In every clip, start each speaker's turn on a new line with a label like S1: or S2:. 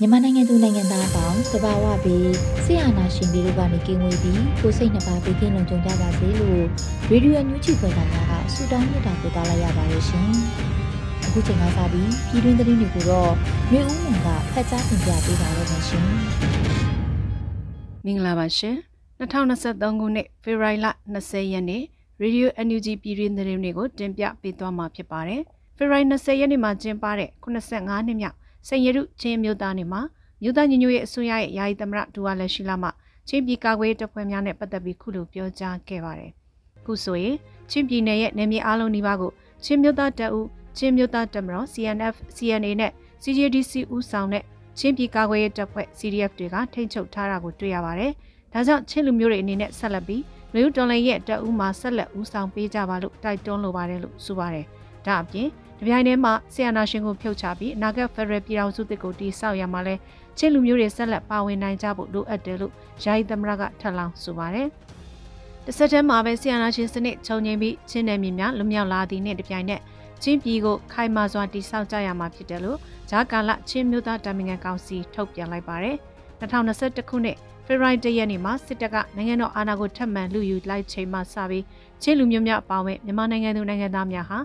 S1: မြန်မာနိုင်ငံသူနိုင်ငံသားအပေါင်းသဘာဝပြီးဆရာနာရှင်ပြီးတို့ကနေကင်းဝေးပြီးကိုစိတ်နှပါဘေးကင်းလုံခြုံကြပါစေလို့ရေဒီယိုညူချီဖွယ်တာကဆုတောင်းမြတ်တာပို့သလိုက်ရပါတယ်ရှင်။အခုချိန်ကစပြီးပြည်တွင်းသတင်းတွေကိုတော့မျိုးဦးမှန်ကဖတ်ကြားတင်ပြပေးပါရမရှင်။
S2: မင်္ဂလာပါရှင်။2023ခုနှစ်ဖေဖော်ဝါရီလ20ရက်နေ့ရေဒီယို NUG ပြည်တွင်းသတင်းတွေကိုတင်ပြပေးသွားမှာဖြစ်ပါတယ်။ဖေဖော်ဝါရီ20ရက်နေ့မှာကျင်းပတဲ့85နှစ်မြောက် စိန်ရတုချင်းမြို့သားနေမှာမြို့သားညီညွတ်ရေးအစိုးရရဲ့ယာယီသမရဒူဝါလက်ရှိလာမှချင်းပြည်ကာကွယ်တပ်ဖွဲ့များနဲ့ပတ်သက်ပြီးခုလိုပြောကြားခဲ့ပါတယ်။ခုဆိုရင်ချင်းပြည်နယ်ရဲ့နယ်မြေအလုံးနီးပါးကိုချင်းမြို့သားတပ်ဦးချင်းမြို့သားတပ်မတော် CNF CNA နဲ့ CJDC ဦးဆောင်တဲ့ချင်းပြည်ကာကွယ်ရေးတပ်ဖွဲ့ CDF တွေကထိန်းချုပ်ထားတာကိုတွေ့ရပါတယ်။ဒါကြောင့်ချင်းလူမျိုးတွေအနေနဲ့ဆက်လက်ပြီးလူဦးတော်လိုင်းရဲ့တပ်ဦးမှာဆက်လက်ဦးဆောင်ပေးကြပါလို့တိုက်တွန်းလိုပါတယ်လို့ဆိုပါတယ်။ဒါအပြင်။ ဒီပြိုင်ထဲမှာဆီယနာရှင်ကိုဖြုတ်ချပြီးအနာဂတ်ဖက်ဒရယ်ပြည်ထောင်စုတစ်ကိုတည်ဆောက်ရမှာလဲချင်းလူမျိုးတွေဆက်လက်ပါဝင်နိုင်ကြဖို့လိုအပ်တယ်လို့ယာယီသမရကထပ်လောင်းဆိုပါတယ်။တစ်ဆက်တည်းမှာပဲဆီယနာရှင်စနစ်ခြုံငိမ့်ပြီးချင်းနယ်မြေများလွမြောက်လာသည့်နေ့တပြိုင်နက်ချင်းပြည်ကိုခိုင်မာစွာတည်ဆောက်ကြရမှာဖြစ်တယ်လို့ဂျာကာလချင်းမျိုးသားတာမင်ငံကောင်စီထုတ်ပြန်လိုက်ပါတယ်။2021ခုနှစ်ဖေဖော်ဝါရီလရက်နေ့မှာစစ်တပ်ကနိုင်ငံတော်အာဏာကိုထပ်မံလူယူလိုက်ချိန်မှစပြီးချင်းလူမျိုးများအပါအဝင်မြန်မာနိုင်ငံသူနိုင်ငံသားများဟာ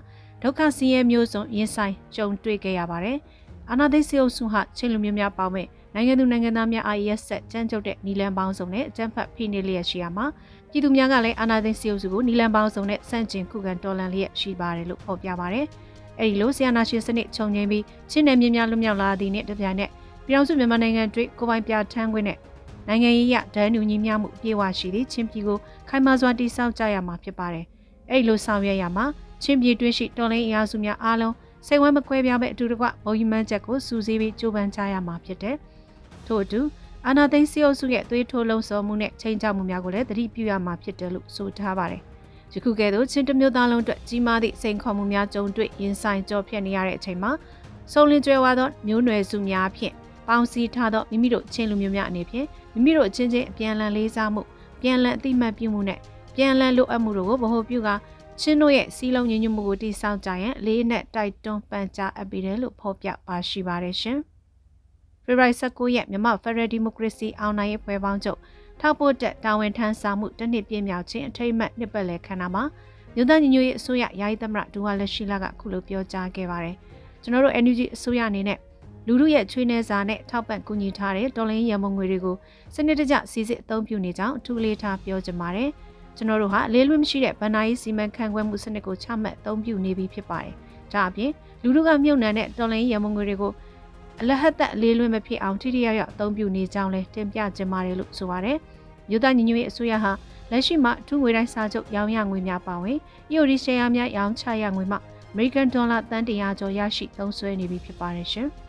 S2: ဒုက္ခဆင်းရဲမျိုးစုံရင်ဆိုင်ကြုံတွေ့ခဲ့ရပါတယ်။အာနာသိစေအုပ်စုဟာချင်းလူမျိုးများပေါင်းမဲ့နိုင်ငံသူနိုင်ငံသားများ IES ဆက်ကြမ်းကြုတ်တဲ့နီလန်ပေါင်းစုံနဲ့အကြမ်းဖက်ဖိနှိပ်လျက်ရှိရမှာပြည်သူများကလည်းအာနာသိစေအုပ်စုကိုနီလန်ပေါင်းစုံနဲ့စန့်ကျင်ခုခံတော်လှန်လျက်ရှိပါတယ်လို့ဖော်ပြပါတယ်။အဲဒီလိုဆီယနာရှင်စနစ်ခြုံငိမ့်ပြီးချင်းနယ်မြေများလွတ်မြောက်လာသည့်နေ့တပြိုင်နက်ပြည်အောင်စုမြန်မာနိုင်ငံတွေ့ကိုပိုင်ပြထန်းခွင့်နဲ့နိုင်ငံရေးရဒဏ်ညူညီမျှမှုပြေဝရှိသည့်ချင်းပြည်ကိုခိုင်မာစွာတည်ဆောက်ကြရမှာဖြစ်ပါတယ်။အဲဒီလိုဆောင်ရွက်ရမှာ ချင်းပြည်တွင်းရှိတော်လိုင်းအင်အားစုများအားလုံးစိတ်ဝမ်းမခွဲပြားပဲအတူတကွဘုံကြီးမှန်းချက်ကိုစူးစီးပြီးကြိုးပမ်းကြရမှာဖြစ်တယ်။ထို့အတူအာနာသိန်းစီအုပ်စုရဲ့သွေးထိုးလုံးစောမှုနဲ့ချိန်ချမှုများကိုလည်းသတိပြုရမှာဖြစ်တယ်လို့ဆိုထားပါတယ်။ယခုကဲ့သို့ချင်းတမျိုးသားလုံးအတွက်ကြီးမားသည့်စိန်ခေါ်မှုများကြုံတွေ့ရင်ဆိုင်ကြော်ဖြတ်နေရတဲ့အချိန်မှာစုံလင်ကျွဲဝါသောမျိုးနွယ်စုများဖြင့်ပေါင်းစည်းထားသောမိမိတို့ချင်းလူမျိုးများအနေဖြင့်မိမိတို့ချင်းချင်းအပြန်အလှန်လေးစားမှုပြန်လည်အသိမှတ်ပြုမှုနဲ့ပြန်လည်လိုအပ်မှုတို့ကိုဗဟိုပြုကာ ချင်းတို့ရဲ့စီးလုံးညီညွတ်မှုကိုတည်ဆောက်ကြရန်လေးနဲ့တိုက်တွန်းပန်ကြားအပ်ပြီးတယ်လို့ဖော်ပြပါရှိပါတယ်ရှင်။ဖေဖော်ဝါရီ19ရက်မြန်မာဖက်ဒရယ်ဒီမိုကရေစီအောင်နိုင်ရေးပွဲပေါင်းချုပ်ထောက်ပို့တက်တာဝန်ထမ်းဆောင်မှုတစ်နှစ်ပြည့်မြောက်ခြင်းအထိမ်းအမှတ်နှစ်ပတ်လည်ခမ်းနားမှာမြို့သားညီညွတ်ရေးအစိုးရယာယီသမရဒူဝါလက်ရှိလာကခုလိုပြောကြားခဲ့ပါတယ်။ကျွန်တော်တို့ NUG အစိုးရအနေနဲ့လူလူရဲ့ချွေးနှဲစာနဲ့ထောက်ပံ့ကူညီထားတဲ့တော်လိုင်းရမုံငွေတွေကိုစနစ်တကျစီစစ်အသုံးပြုနေကြောင်းအထူးလေးထားပြောကြပါရစေ။ ကျွန်တော်တို့ဟာအလေးလွတ်မရှိတဲ့ဗန်နာရေးစီမံခန့်ခွဲမှုစနစ်ကိုချမှတ်အသုံးပြုနေပြီဖြစ်ပါတယ်။ဒါအပြင်လူတို့ကမြုပ်နှံတဲ့တော်လိုင်းရမုံငွေတွေကိုအလဟတ်သက်အလေးလွတ်မဖြစ်အောင်ထိထိရောက်ရောက်အသုံးပြုနေကြောင်းလည်းတင်ပြကြပါတယ်လို့ဆိုပါတယ်။မြို့သားညီညွတ်ရေးအစိုးရဟာလက်ရှိမှာအထူးငွေတိုင်းစာချုပ်ရောင်းရငွေများပါဝင် EOD ရှယ်ယာများရောင်းချရငွေမှ American Dollar တန်တရာကျော်ရရှိသုံးစွဲနေပြီဖြစ်ပါတယ်ရှင်။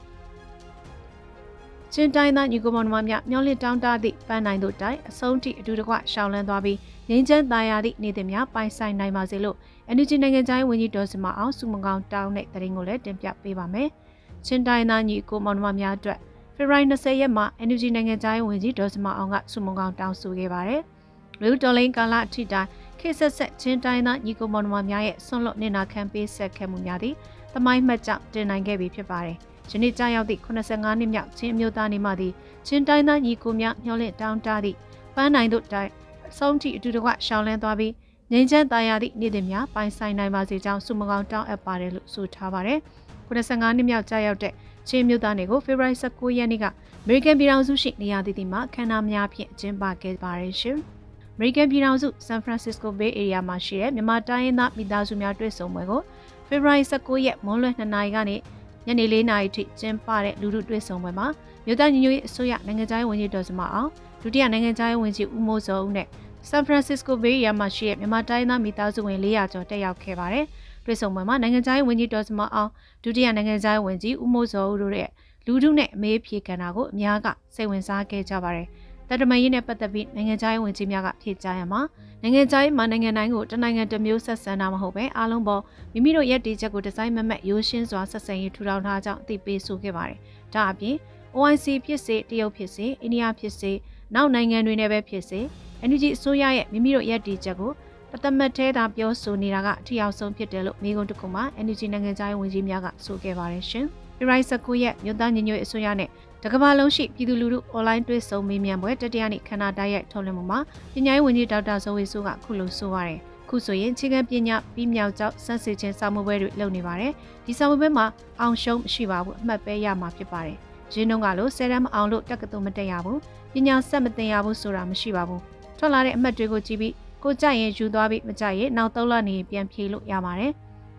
S2: ချင်းတိုင်းသားညီကိုမောင်နှမများမျောလင့်တောင်းတသည့်ပန်းနိုင်တို့တိုင်အဆုံးထိအတူတကွရှောင်းလန်းသွားပြီးငင်းချမ်းသားရသည့်နေ့သည်များပိုင်ဆိုင်နိုင်ပါစေလို့ NUG နိုင်ငံသားဝန်ကြီးဒေါ်စမအောင်စုမကောင်တောင်းတဲ့တရင်ကိုလည်းတင်ပြပေးပါမယ်။ချင်းတိုင်းသားညီကိုမောင်နှမများအတွက်ဖေဖော်ဝါရီ20ရက်မှာ NUG နိုင်ငံသားဝန်ကြီးဒေါ်စမအောင်ကစုမကောင်တောင်းဆိုခဲ့ပါတယ်။လူတော်လိန်ကာလအထိတိုင်းခေဆက်ဆက်ချင်းတိုင်းသားညီကိုမောင်နှမများရဲ့ဆွန့်လွတ်နေနာခံပေးဆက်ခဲ့မှုများသည်တမိုင်းမှတ်ကြောင့်တင်နိုင်ခဲ့ပြီဖြစ်ပါတယ်။ ယနေ့ကြာရောက်သည့်85နှစ်မြောက်ချင်းအမျိုးသားနေမှသည်ချင်းတိုင်းသားညီကိုများမျှော်လင့်တောင်းတသည့်ပန်းနိုင်တို့တိုင်ဆုံးထိအတူတကွရှောင်းလန်းသွားပြီးငငြိမ်းချမ်းသာယာသည့်နေ့တင်များပိုင်ဆိုင်နိုင်ပါစေကြောင်းဆုမကောင်းတောင်းအပ်ပါတယ်လို့ဆိုထားပါတယ်။85နှစ်မြောက်ကြာရောက်တဲ့ချင်းမြို့သားတွေကိုဖေဖော်ဝါရီ19ရက်နေ့ကအမေရိကန်ပြည်ထောင်စုရှိနေရာတည်တည်မှာခန္ဓာများဖြင့်ကျင်းပခဲ့ပါတယ်ရှင်။အမေရိကန်ပြည်ထောင်စုဆန်ဖရန်စစ္စကိုဘေးအေရီးယားမှာရှိတဲ့မြန်မာတိုင်းရင်းသားမိသားစုများတွေ့ဆုံပွဲကိုဖေဖော်ဝါရီ19ရက်မွန်းလွဲ2နာရီကနေ ညနေ4နာရီထိကျင်းပတဲ့လူထုတွေ့ဆုံပွဲမှာမြို့သားညီညွတ်ရေးအစိုးရနိုင်ငံသားရေးဝန်ကြီးဒေါ်စမအောင်ဒုတိယနိုင်ငံသားရေးဝန်ကြီးဦးမိုးစောဦးနဲ့ဆန်ဖရန်စစ္စကိုဘေးရီးယားမှာရှိတဲ့မြန်မာတိုင်းသားမိသားစုဝင်400ကျော်တက်ရောက်ခဲ့ပါတယ်။တွေ့ဆုံပွဲမှာနိုင်ငံသားရေးဝန်ကြီးဒေါ်စမအောင်ဒုတိယနိုင်ငံသားရေးဝန်ကြီးဦးမိုးစောဦးတို့ရဲ့လူထုနဲ့အမေးဖြေကဏ္ဍကိုအများကစိတ်ဝင်စားခဲ့ကြပါတယ်။ တတမန်ရေးနဲ့ပတ်သက်ပြီးနိုင်ငံသားရေးဝန်ကြီးများကဖြေကြားရမှာနိုင်ငံသားရေးမှာနိုင်ငံတိုင်းကိုတနိုင်ငံတစ်မျိုးဆက်ဆံတာမဟုတ်ပဲအားလုံးပေါ်မိမိတို့ရဲ့တည်ချက်ကိုဒီဇိုင်းမမတ်ရိုးရှင်းစွာဆက်ဆံရေးထူထောင်ထားကြောင်းအသိပေးဆိုခဲ့ပါတယ်။ဒါအပြင် OIC ဖြစ်စေတရုတ်ဖြစ်စေအိန္ဒိယဖြစ်စေနောက်နိုင်ငံတွေနဲ့ပဲဖြစ်စေ NUG အစိုးရရဲ့မိမိတို့ရဲ့တည်ချက်ကိုတသမတ်သေးတာပြောဆိုနေတာကအထီအောင်ဆုံးဖြစ်တယ်လို့မိကုံတခုမှ NUG နိုင်ငံသားရေးဝန်ကြီးများကဆိုခဲ့ပါတယ်ရှင်။ဖေရိုက်19ရက်မြို့သားညီညွတ်အစိုးရနဲ့ တကမ္ဘာလုံးရှိပြည်သူလူထုအွန်လိုင်းတွေ့ဆုံမေးမြန်းပွဲတတိယနေ့ခန္ဓာတိုက်ရိုက်ထုတ်လွှင့်မှုမှာပညာရေးဝန်ကြီးဒေါက်တာဇော်ဝေဆိုးကခုလိုဆိုပါတယ်ခုဆိုရင်ချင်းကပညာပြီးမြောက်ကြောက်ဆက်စစ်ချင်းစာမပွဲတွေလုပ်နေပါတယ်ဒီစာမပွဲမှာအောင်ရှုံးမရှိပါဘူးအမှတ်ပဲရမှာဖြစ်ပါတယ်ရင်းနှုန်းကလို့ဆယ်တန်းမအောင်လို့တက္ကသိုလ်မတက်ရဘူးပညာဆက်မသင်ရဘူးဆိုတာမရှိပါဘူးထွက်လာတဲ့အမှတ်တွေကိုကြည့်ပြီးကိုကြိုက်ရင်ယူသွားပြီးမကြိုက်ရင်နောက်သုံးလနေပြန်ဖြေလို့ရပါတယ်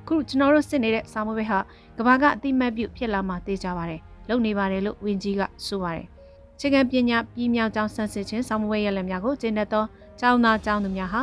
S2: ခုကျွန်တော်တို့စစ်နေတဲ့စာမွေးပဲဟာကဘာကအတိမတ်ပြုဖြစ်လာမှသိကြပါတယ် လုံနေပါတယ်လို့ဝင်းကြီးကဆိုပါတယ်ခြေကံပညာပြည်မြောက်ကျောင်းဆန်းစစ်ခြင်းစာမွေးရလက်များကိုကျင့်တတ်သောကျောင်းသားကျောင်းသူများဟာ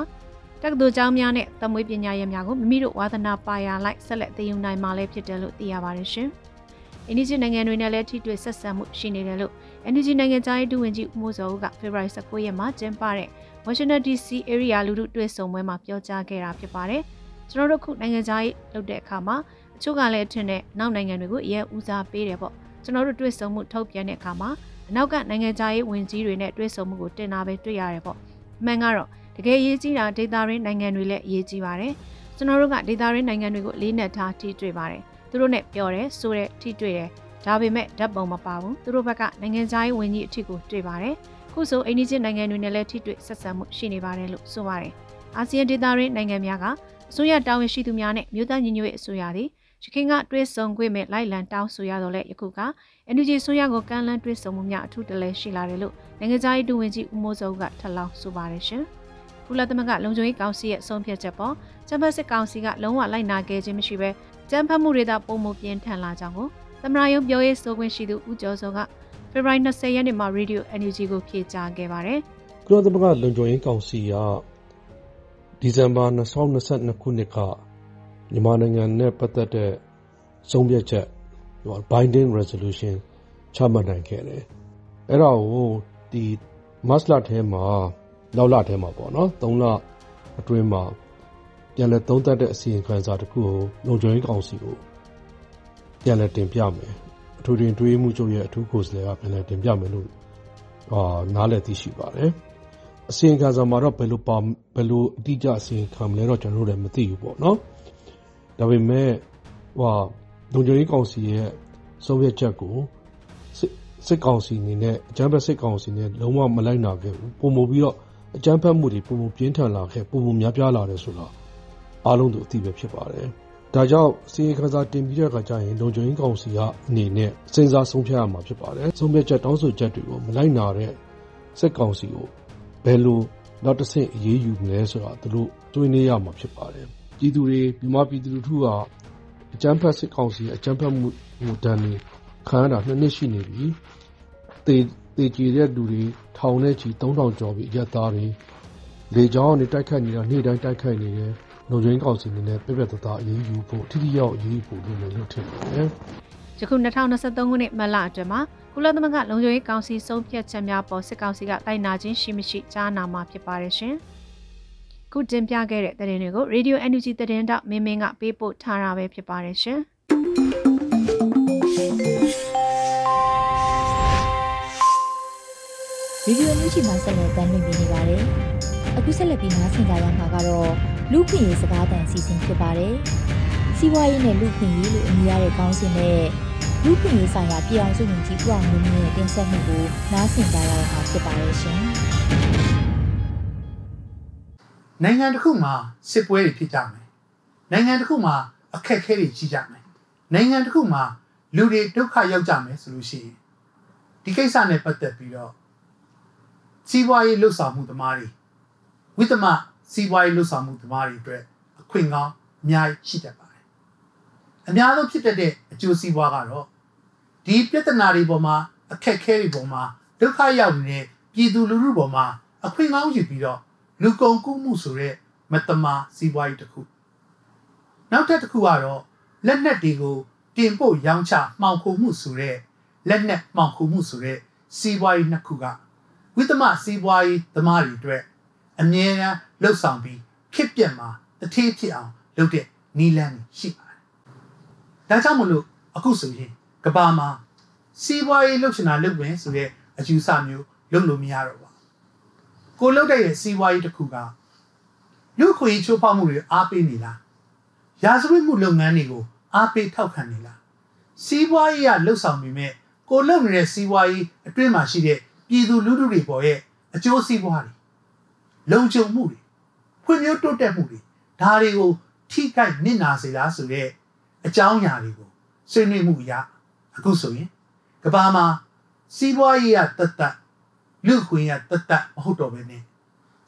S2: တက္ကသိုလ်ကျောင်းများနဲ့သမွေးပညာရပ်များကိုမိမိတို့ဝါသနာပါရလိုက်ဆက်လက်သိယူနိုင်မှလည်းဖြစ်တယ်လို့သိရပါတယ်ရှင်။အင်ဒီဂျီနိုင်ငံတွေနဲ့လည်းထိတွေ့ဆက်ဆံမှုရှိနေတယ်လို့အင်ဒီဂျီနိုင်ငံသားရေးဒုဝန်ကြီးဦးမိုးစောဦးကဖေဖော်ဝါရီ19ရက်မှာကျင်းပတဲ့ Washington DC area လူထုတွေ့ဆုံပွဲမှာပြောကြားခဲ့တာဖြစ်ပါတယ်။ကျွန်တော်တို့ခုနိုင်ငံသားရေးလုပ်တဲ့အခါမှာအချို့ကလည်းထင်တဲ့နောက်နိုင်ငံတွေကိုအရင်ဦးစားပေးတယ်ပေါ့ ကျွန်တော်တို့တွေ့ဆုံမှုထုတ်ပြန်တဲ့အခါမှာအနောက်ကနိုင်ငံသားရေးဝင်ကြီးတွေနဲ့တွေ့ဆုံမှုကိုတင်တာပဲတွေ့ရတယ်ပေါ့အမှန်ကတော့တကယ်ရေးကြီးတာဒေတာရင်းနိုင်ငံတွေလည်းအရေးကြီးပါတယ်ကျွန်တော်တို့ကဒေတာရင်းနိုင်ငံတွေကိုလေးနက်ထားထိတွေ့ပါတယ်သူတို့နဲ့ပြောတယ်ဆိုတဲ့ထိတွေ့တယ်ဒါပေမဲ့ဓာတ်ပုံမပါဘူးသူတို့ဘက်ကနိုင်ငံသားရေးဝင်ကြီးအထစ်ကိုတွေ့ပါတယ်ခုဆိုအိန္ဒိချင်းနိုင်ငံတွေနဲ့လည်းထိတွေ့ဆက်ဆံမှုရှိနေပါတယ်လို့ဆိုပါတယ်အာဆီယံဒေသရင်းနိုင်ငံများကအစိုးရတာဝန်ရှိသူများနဲ့မြို့သားညီညွတ်ရေးအစိုးရသည် ရခိုင်ကတွဲဆုံခွင့်မဲ့လိုက်လံတောင်းဆိုရတော့လဲယခုက NUG ဆိုရကိုကမ်းလှမ်းတွဲဆုံမှုများအထူးတလဲရှိလာတယ်လို့နိုင်ငံသားရေးဒုဝန်ကြီးဦးမိုးစောကထပ်လောင်းဆိုပါတယ်ရှင်။ကုလသမဂ္ဂလုံခြုံရေးကောင်စီရဲ့ဆုံးဖြတ်ချက်ပေါ်ကျန်းဖတ်စစ်ကောင်စီကလုံးဝလိုက်နာခဲ့ခြင်းမရှိဘဲကျန်းဖတ်မှုတွေသာပုံမပြင်းထန်လာကြောင်းကိုသမရယုံပြောရေးဆိုခွင့်ရှိသူဦးကျော်စောကဖေဖော်ဝါရီ20ရက်နေ့မှာ Radio NUG ကိုဖြေကြားခဲ့ပါတယ်။
S3: ကုလသမဂ္ဂလုံခြုံရေးကောင်စီကဒီဇင်ဘာ2022ခုနှစ်က မြန်မာနိုင်ငံနဲ့ပတ်သက်တဲ့ဆုံးဖြတ်ချက် binding resolution ချမှတ်နိုင်ခဲ့တယ်။အဲ့ဒါကိုဒီမတ်လထဲမှာနောက်လထဲမှာပေါ့နော်3လအတွင်းမှာပြန်လည်သုံးသပ်တဲ့အစီရင်ခံစာတစ်ခုကိုလုံခြုံရေးကောင်စီကိုပြန်လည်တင်ပြမယ်။အထူးတွင်တွေးမှုချုပ်ရဲ့အထူးကိုယ်စားလှယ်ကပြန်လည်တင်ပြမယ်လို့အာနားလည်သိရှိပါတယ်။အစီရင်ခံစာမှာတော့ဘယ်လိုပါဘယ်လိုအတိအကျအစီရင်ခံမလဲတော့ကျွန်တော်တို့လည်းမသိဘူးပေါ့နော် ဒါပေမဲ့ဟိုလုံခြုံရေးကောင်စီရဲ့ဆုံးဖြတ်ချက်ကိုစစ်ကောင်စီအနေနဲ့အကြမ်းဖက်စစ်ကောင်စီနဲ့လုံးဝမလိုက်နာခဲ့ဘူးပုံမပြီးတော့အကြမ်းဖက်မှုတွေပုံမပြင်းထန်လာခဲ့ပုံမများပြားလာတယ်ဆိုတာအားလုံးတို့အသိပဲဖြစ်ပါတယ်ဒါကြောင့်စီရင်ခံစာတင်ပြီးတဲ့အခါကျရင်လုံခြုံရေးကောင်စီကအနေနဲ့စဉ်းစားဆုံးဖြတ်ရမှာဖြစ်ပါတယ်ဆုံးဖြတ်ချက်တောင်းဆိုချက်တွေကိုမလိုက်နာတဲ့စစ်ကောင်စီကိုဘယ်လိုနောက်တစ်ဆင့်အရေးယူမလဲဆိုတာသူတို့တွေးနေရမှာဖြစ်ပါတယ် ပြည်သူတွေမြန်မာပြည်သူလူထုကအကြမ်းဖက်စစ်ကောင်စီအကြမ်းဖက်မှုဟိုတန်းနေခံရတာနှစ်နှစ်ရှိနေပြီတေတေကြည်တဲ့လူတွေထောင်နဲ့ချီ3000ကျော်ပြီရက်သားတွေလေကြောင်းနဲ့တိုက်ခတ်နေတာနေ့တိုင်းတိုက်ခတ်နေတယ်လုံခြုံရေးကောင်စီအနေနဲ့ပြပြတသားအရေးယူဖို့ထိထိရောက်အရေးယူဖို့လုပ်မယ်လို့ထင်ပါတယ်
S2: ယခု2023ခုနှစ်မလအတွင်းမှာကုလသမဂ္ဂလုံခြုံရေးကောင်စီဆုံးဖြတ်ချက်များပေါ်စစ်ကောင်စီကတိုင်နာခြင်းရှိမရှိကြားနာမှာဖြစ်ပါတယ်ရှင်။ ခုတင်ပြခဲ့တဲ့သတင်းတွေကို Radio NUG သတင်းတောက်မင်းမင်းကပေးပို့ထားတာပဲဖြစ်ပါတယ်ရှင်။
S1: ဗီဒီယိုမျိုးချီမှာဆက်လက်တင်ပြနေပါတယ်။အခုဆက်လက်ပြီးနားဆင်ကြရမှာကတော့လူခွင့်ရေးစကားသံအစီအစဉ်ဖြစ်ပါတယ်။စီးပွားရေးနဲ့လူခွင့်ရေးလို့အမည်ရတဲ့ခေါင်းစဉ်နဲ့လူခွင့်ရေးဆိုင်ရာပြည်အောင်စုဝန်ကြီးဦးအောင်မျိုးမြင့်ရဲ့တင်ဆက်မှုကိုနားဆင်ကြရတာဖြစ်ပါရဲ့ရှင်။
S4: နိုင်ငံတစ်ခုမှာစစ်ပွဲတွေဖြစ်ကြမယ်နိုင်ငံတစ်ခုမှာအခက်အခဲတွေကြီးကြမယ်နိုင်ငံတစ်ခုမှာလူတွေဒုက္ခရောက်ကြမယ်ဆိုလို့ရှိရင်ဒီကိစ္စနဲ့ပတ်သက်ပြီးတော့စီးပွားရေးလှုပ်ဆောင်မှုသမားတွေဝိသမစီးပွားရေးလှုပ်ဆောင်မှုသမားတွေအတွက်အခွင့်ကောင်းအများကြီးရှိတတ်ပါတယ်အများဆုံးဖြစ်တတ်တဲ့အကျိုးစီးပွားကတော့ဒီပြဿနာတွေပေါ်မှာအခက်အခဲတွေပေါ်မှာဒုက္ခရောက်နေတဲ့ပြည်သူလူထုပေါ်မှာအခွင့်ကောင်းယူပြီးတော့ လူကုန်ကူးမှုဆိုတဲ့မတမာစီးပွားရေးတစ်ခုနောက်ထပ်တစ်ခုကတော့လက်နက်တွေကိုတင်ပို့ရောင်းချမှောင်ခိုမှုဆိုတဲ့လက်နက်မှောင်ခိုမှုဆိုတဲ့စီးပွားရေးနှစ်ခုကဝိသမစီးပွားရေးသမားတွေအတွက်အမြဲတမ်းလှုပ်ဆောင်ပြီးဖြစ်ပြက်မှာတထေးဖြစ်အောင်လုပ်တဲ့နီလန်းရှိပါတယ်။ဒါကြောင့်မလို့အခုဆိုရင်ကဘာမှာစီးပွားရေးလှုပ်ရှင်တာလုပ်ဝင်ဆိုတဲ့အယူဆမျိုးလုပ်လို့မရတော့ပါဘူး။ ကိုလုပ်တဲ့စီးပွားရေးတစ်ခုကလူခွေချိုးဖောက်မှုတွေအားပေးနေလား။ရာဇဝတ်မှုလုပ်ငန်းတွေကိုအားပေးထောက်ခံနေလား။စီးပွားရေးကလှုပ်ဆောင်ပြီးမြဲကိုလုပ်နေတဲ့စီးပွားရေးအတွင်းမှာရှိတဲ့ပြည်သူလူထုတွေပေါ်ရဲ့အကျိုးစီးပွားတွေလုံခြုံမှုတွေဖွံ့ဖြိုးတိုးတက်မှုတွေဒါတွေကိုထိခိုက်နစ်နာစေလားဆိုတဲ့အကြောင်းအရာတွေကိုဆွေးနွေးမှုအရအခုဆိုရင်ကဘာမှာစီးပွားရေးကတတ်တတ် လူခွင့်ရတတ်တတ်မဟုတ်တော့ဘဲနဲ့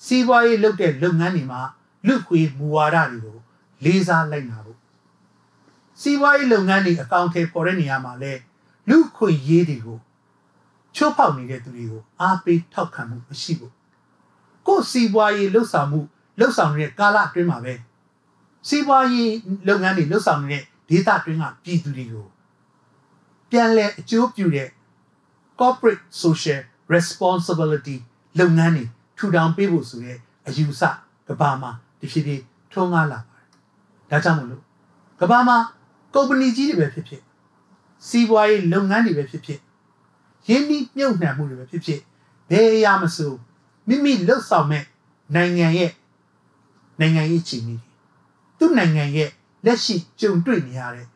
S4: စီးပွားရေးလုပ်တဲ့လုပ်ငန်းတွေမှာလူခွေမူဝါဒတွေကိုလေးစားလိုက်နာဖို့စီးပွားရေးလုပ်ငန်းတွေအကောင့်ထဲပေါ်တဲ့နေရာမှာလဲလူခွေရေးတွေကိုချိုးဖောက်နေတဲ့သူတွေကိုအားပေးထောက်ခံမှုမရှိဘူးကိုယ်စီးပွားရေးလှုပ်ဆောင်မှုလှုပ်ဆောင်နေတဲ့ကာလအတွင်းမှာပဲစီးပွားရေးလုပ်ငန်းတွေလှုပ်ဆောင်နေတဲ့ဒေသအတွင်းကပြည်သူတွေကိုပြန်လည်အကျိုးပြုတဲ့ corporate social responsibility လုပ်ငန်းတွေထူထောင်ပေးဖို့ဆိုတဲ့အယူဆကဘာမှာတဖြည်းဖြည်းထွန်းကားလာပါတယ်။ဒါကြောင့်မလို့ကဘာမှာကုမ္ပဏီကြီးတွေပဲဖြစ်ဖြစ်စီးပွားရေးလုပ်ငန်းတွေပဲဖြစ်ဖြစ်ရင်းနှီးမြှုပ်နှံမှုတွေပဲဖြစ်ဖြစ်ဘယ်အရာမဆိုမိမိလှုပ်ဆောင်မဲ့နိုင်ငံရဲ့နိုင်ငံရေးချီနေတယ်သူ့နိုင်ငံရဲ့လက်ရှိကြုံတွေ့နေရတဲ့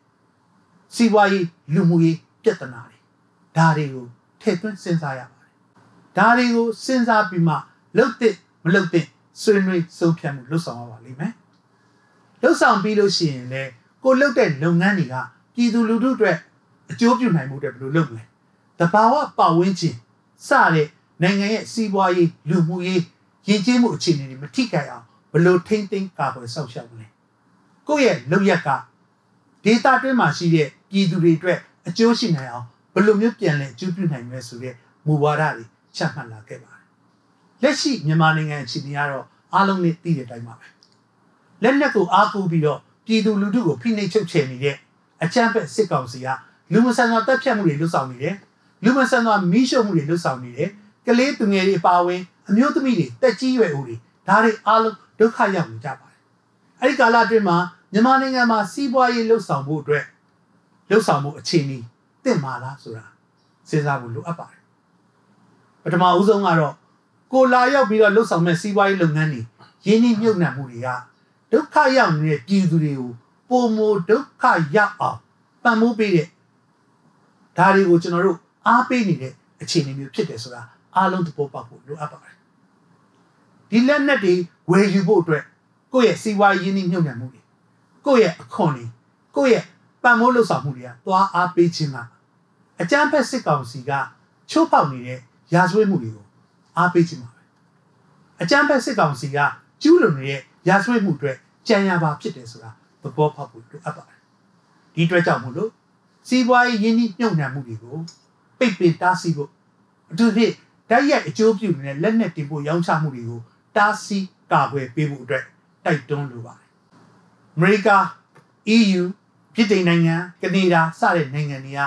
S4: စီးပွားရေးလူမှုရေးပြဿနာတွေဒါတွေကိုထည့်သွင်းစဉ်းစားရပါတယ် ဒါတွေကိုစဉ်းစားပြီးမှလှုပ်တဲ့မလှုပ်တဲ့ဆွေးနွေးဆုံးဖြတ်မှုလှုပ်ဆောင်ရပါလိမ့်မယ်လှုပ်ဆောင်ပြီးလို့ရှိရင်လေကိုလှုပ်တဲ့လုပ်ငန်းတွေကပြည်သူလူထုအတွက်အကျိုးပြုနိုင်မှုတွေဘယ်လိုလုပ်မလဲတဘာဝပတ်ဝန်းကျင်စတဲ့နိုင်ငံရဲ့စီးပွားရေးလူမှုရေးရည်ကျင်းမှုအခြေအနေတွေမထိခိုက်အောင်ဘယ်လိုထိမ့်သိမ်းကာကွယ်စောင့်ရှောက်မလဲကိုယ့်ရဲ့လုပ်ရက်ကဒေတာတွင်းမှာရှိတဲ့ပြည်သူတွေအတွက်အကျိုးရှိနိုင်အောင်ဘယ်လိုမျိုးပြန်လဲအကျိုးပြုနိုင်မလဲဆိုတဲ့မူဝါဒတွေ ချမှတ်လာခဲ့ပါတယ်လက်ရှိမြန်မာနိုင်ငံအခြေအနေကတော့အားလုံးနဲ့သိတဲ့အတိုင်းပါပဲလက်နက်ကိုအားကိုးပြီးတော့ပြည်သူလူထုကိုဖိနှိပ်ချုပ်ချယ်နေတဲ့အကြမ်းဖက်စစ်ကောင်စီကလူမဆန်စွာတပ်ဖြတ်မှုတွေလုပ်ဆောင်နေတယ်လူမဆန်စွာမီးရှို့မှုတွေလုပ်ဆောင်နေတယ်ကလေးသူငယ်တွေအပါအဝင်အမျိုးသမီးတွေတက်ကြီးရွယ်ဦးတွေဒါတွေအားလုံးဒုက္ခရောက်နေကြပါတယ်အဲ့ဒီကာလအတွင်းမှာမြန်မာနိုင်ငံမှာစီးပွားရေးလှုပ်ဆောင်မှုအတွက်လှုပ်ဆောင်မှုအခြေအနေတင့်မာလားဆိုတာစဉ်းစားဖို့လိုအပ်ပါတယ် ပထမဦးဆုံးကတော့ကိုလာရောက်ပြီးတော့လှုပ်ဆောင်မဲ့စီးပွားရေးလုပ်ငန်းတွေရင်းနှီးမြှုပ်နှံမှုတွေကဒုက္ခရောက်နေတဲ့ပြည်သူတွေကိုပုံမဒုက္ခရောက်အောင်ပံ့ပိုးပေးတဲ့ဒါတွေကိုကျွန်တော်တို့အားပေးနေတဲ့အခြေအနေမျိုးဖြစ်တယ်ဆိုတာအားလုံးသဘောပေါက်ဖို့လိုအပ်ပါတယ်ဒီလက်နက်တွေဝယ်ယူဖို့အတွက်ကိုယ့်ရဲ့စီးပွားရေးရင်းနှီးမြှုပ်နှံမှုတွေကိုယ့်ရဲ့အခွန်တွေကိုယ့်ရဲ့ပံ့ပိုးလှုပ်ဆောင်မှုတွေကသွားအားပေးခြင်းကအကြမ်းဖက်စစ်ကောင်စီကချိုးဖောက်နေတဲ့ ရာဇဝတ်မှုတွေကိုအားပေးခြင်းပါပဲအကြမ်းဖက်စစ်ကောင်စီကကျူးလွန်နေတဲ့ရာဇဝတ်မှုတွေကြံရပါဖြစ်တယ်ဆိုတာသဘောပေါက်ဖို့လိုအပ်ပါတယ်ဒီအတွက်ကြောင့်မို့လို့စီးပွားရေးရင်းနှီးမြှုပ်နှံမှုတွေကိုပိတ်ပင်တားဆီးဖို့အထူးဖြင့်ဓာတ်ရိုက်အကျိုးပြုနေတဲ့လက်နက်တင်ဖို့ရောင်းချမှုတွေကိုတားဆီးကာကွယ်ပေးဖို့အတွက်တိုက်တွန်းလိုပါတယ်။အမေရိက EU ပြည်ထိုင်နိုင်ငံကနေဒါစတဲ့နိုင်ငံတွေက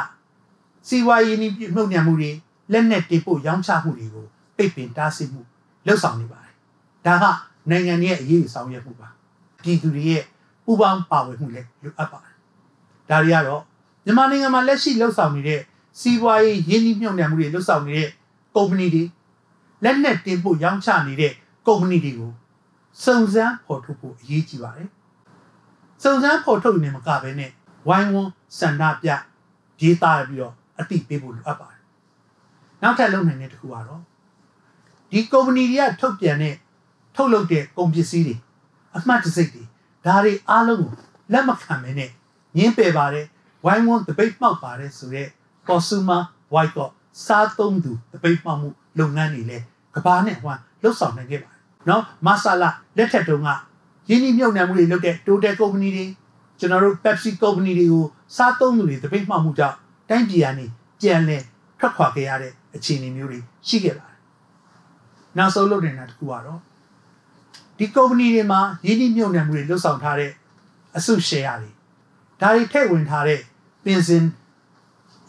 S4: စီးပွားရေးနှိမှုနှုတ်ညံမှုတွေ လက်နက်တင်ဖို့ရောင်းချမှုတွေကိုပိတ်ပင်တားဆီးမှုလှုပ်ဆောင်နေပါတယ်။ဒါကနိုင်ငံရဲ့အရေးဆောင်ရွက်မှုပါ။ပြည်သူတွေရဲ့ပူးပေါင်းပါဝင်မှုလည်းလိုအပ်ပါတယ်။ဒါတွေကတော့မြန်မာနိုင်ငံမှာလက်ရှိလှုပ်ဆောင်နေတဲ့စီးပွားရေးရင်းနှီးမြှုပ်နှံမှုတွေလှုပ်ဆောင်နေတဲ့ကုမ္ပဏီတွေလက်နက်တင်ပို့ရောင်းချနေတဲ့ကုမ္ပဏီတွေကိုစုံစမ်းဖော်ထုတ်ဖို့အရေးကြီးပါတယ်။စုံစမ်းဖော်ထုတ်နေမှာကပဲနဲ့ဝိုင်းဝန်းစန္ဒပြရေးသားပြီးတော့အတိပေးဖို့လိုအပ်ပါတယ်။ နောက်ထပ်လုပ်နိုင်တဲ့တစ်ခုကတော့ဒီကုမ္ပဏီတွေကထုတ်ပြန်တဲ့ထုတ်လုပ်တဲ့ကုန်ပစ္စည်းတွေအမှတ်တစိတ်တွေဒါတွေအားလုံးကိုလက်မခံမနဲ့ညင်းပယ်ပါတယ်ဝိုင်းဝန်းတပိတ်မှောက်ပါတယ်ဆိုတော့ consumer boycott စားသုံးသူတပိတ်မှောက်မှုလုပ်ငန်းတွေလည်းကဘာနဲ့ဟိုလှုပ်ဆောင်နိုင်ခဲ့ပါတယ်နော်မဆာလာလက်ထက်တုန်းကရင်းနှီးမြှုပ်နှံမှုတွေလုပ်တဲ့ Total Company တွေကျွန်တော်တို့ Pepsi Company တွေကိုစားသုံးသူတွေတပိတ်မှောက်မှုကြောင့်တိုင်းပြည်ကနေကြံလဲထွက်ခွာခဲ့ရတဲ့ အခြေအနေမျိုးတွေရှိခဲ့ပါတယ်နောက်ဆုံးလုပ်နေတာတခုကတော့ဒီ company တွေမှာရင်းနှီးမြှုပ်နှံမှုတွေလှုပ်ဆောင်ထားတဲ့အစု share တွေဒါတွေထည့်ဝင်ထားတဲ့ပင်စင်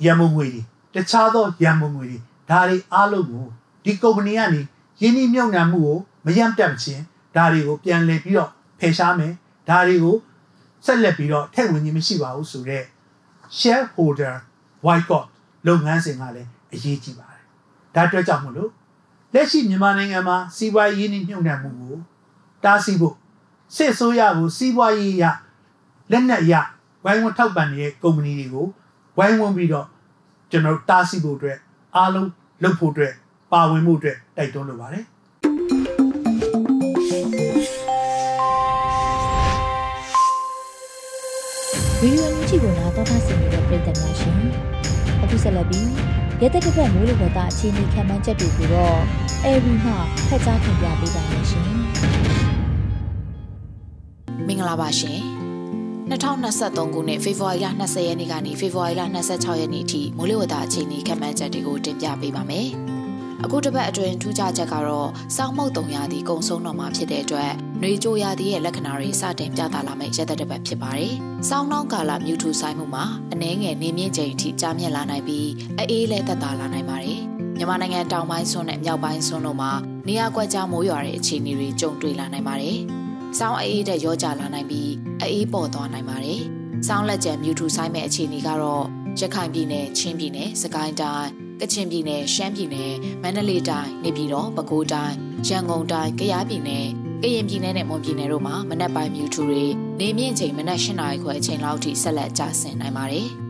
S4: ရမုံငွေတွေတခြားသောရမုံငွေတွေဒါတွေအားလုံးကိုဒီ company ကနေရင်းနှီးမြှုပ်နှံမှုကိုမရမ်းတက်ခြင်းဒါတွေကိုပြန်လည်ပြီးတော့ဖယ်ရှားမယ်ဒါတွေကိုဆက်လက်ပြီးတော့ထည့်ဝင်ခြင်းမရှိပါဘူးဆိုတော့ shareholder boycott လုပ်ငန်းစဉ်ကလည်းအရေးကြီးပါတယ် ဒါအတွက်ကြောင့်မလို့လက်ရှိမြန်မာနိုင်ငံမှာစီးပွားရေးနှိမ့်ညွှန်နှံမှုကိုတားဆီးဖို့စစ်ဆိုးရကိုစီးပွားရေးရလက်နက်ရဝိုင်းဝန်းထောက်ပံ့နေတဲ့ကုမ္ပဏီတွေကိုဝိုင်းဝန်းပြီးတော့ကျွန်တော်တားဆီးဖို့အတွက်အားလုံးလုပ်ဖို့အတွက်ပါဝင်မှုအတွက်တိုက်တွန်းလိုပါတယ်
S1: ဗီဒီယိုအမျိုးကြီးကိုနားတော်တာဆင်နေတဲ့ပြည်သက်များရှင်အခုဆက်လက်ပြီး ရဲတက်တစ်ဖက်မိုးလေဝသအခြေအနေခံမှန်းချက်တွေကိုတော့အဲဒီမှဖက်ကြားတင်ပြပေးပါမယ်ရှင်
S5: မင်္ဂလာပါရှင်2023ခုနှစ်ဖေဖော်ဝါရီလ20ရက်နေ့ကနေဖေဖော်ဝါရီလ26ရက်နေ့အထိမိုးလေဝသအခြေအနေခံမှန်းချက်တွေကိုတင်ပြပေးပါမယ် အခုတစ်ပတ်အတွင်းထူးခြားချက်ကတော့စောင်းမုတ်တုံရာသီကုံဆုံးတော့မှာဖြစ်တဲ့အတွက်နှွေကြိုရာသီရဲ့လက္ခဏာတွေစတင်ပြသလာမယ့်ရက်သက်တစ်ပတ်ဖြစ်ပါတယ်။စောင်းနှောင်းကာလမြူထူဆိုင်မှုမှာအနှဲငယ်နေမြင့်ချိန်အထိကြာမြင့်လာနိုင်ပြီးအေးလည်းသက်သာလာနိုင်ပါတယ်။မြန်မာနိုင်ငံတောင်ပိုင်းဆွန်းနဲ့မြောက်ပိုင်းဆွန်းတို့မှာနေရာကွက်ကြားမိုးရွာတဲ့အခြေအနေတွေကြုံတွေ့လာနိုင်ပါတယ်။စောင်းအေးတဲ့ရောကြလာနိုင်ပြီးအေးပေါ်သွားနိုင်ပါတယ်။စောင်းလက်ကျန်မြူထူဆိုင်မဲ့အခြေအနေကတော့ရခိုင်ပြည်နယ်၊ချင်းပြည်နယ်၊စကိုင်းတိုင်း ကချင်ပြည်နယ်ရှမ်းပြည်နယ်မန္တလေးတိုင်းနေပြည်တော်ပဲခူးတိုင်းရန်ကုန်တိုင်းကယားပြည်နယ်ကရင်ပြည်နယ်နဲ့မွန်ပြည်နယ်တို့မှာမနက်ပိုင်းမြူထူတွေနေမြင့်ချိန်မနက်၈နာရီခွဲအချိန်လောက်ထိဆက်လက်ကျဆင်းနိုင်ပါတယ်။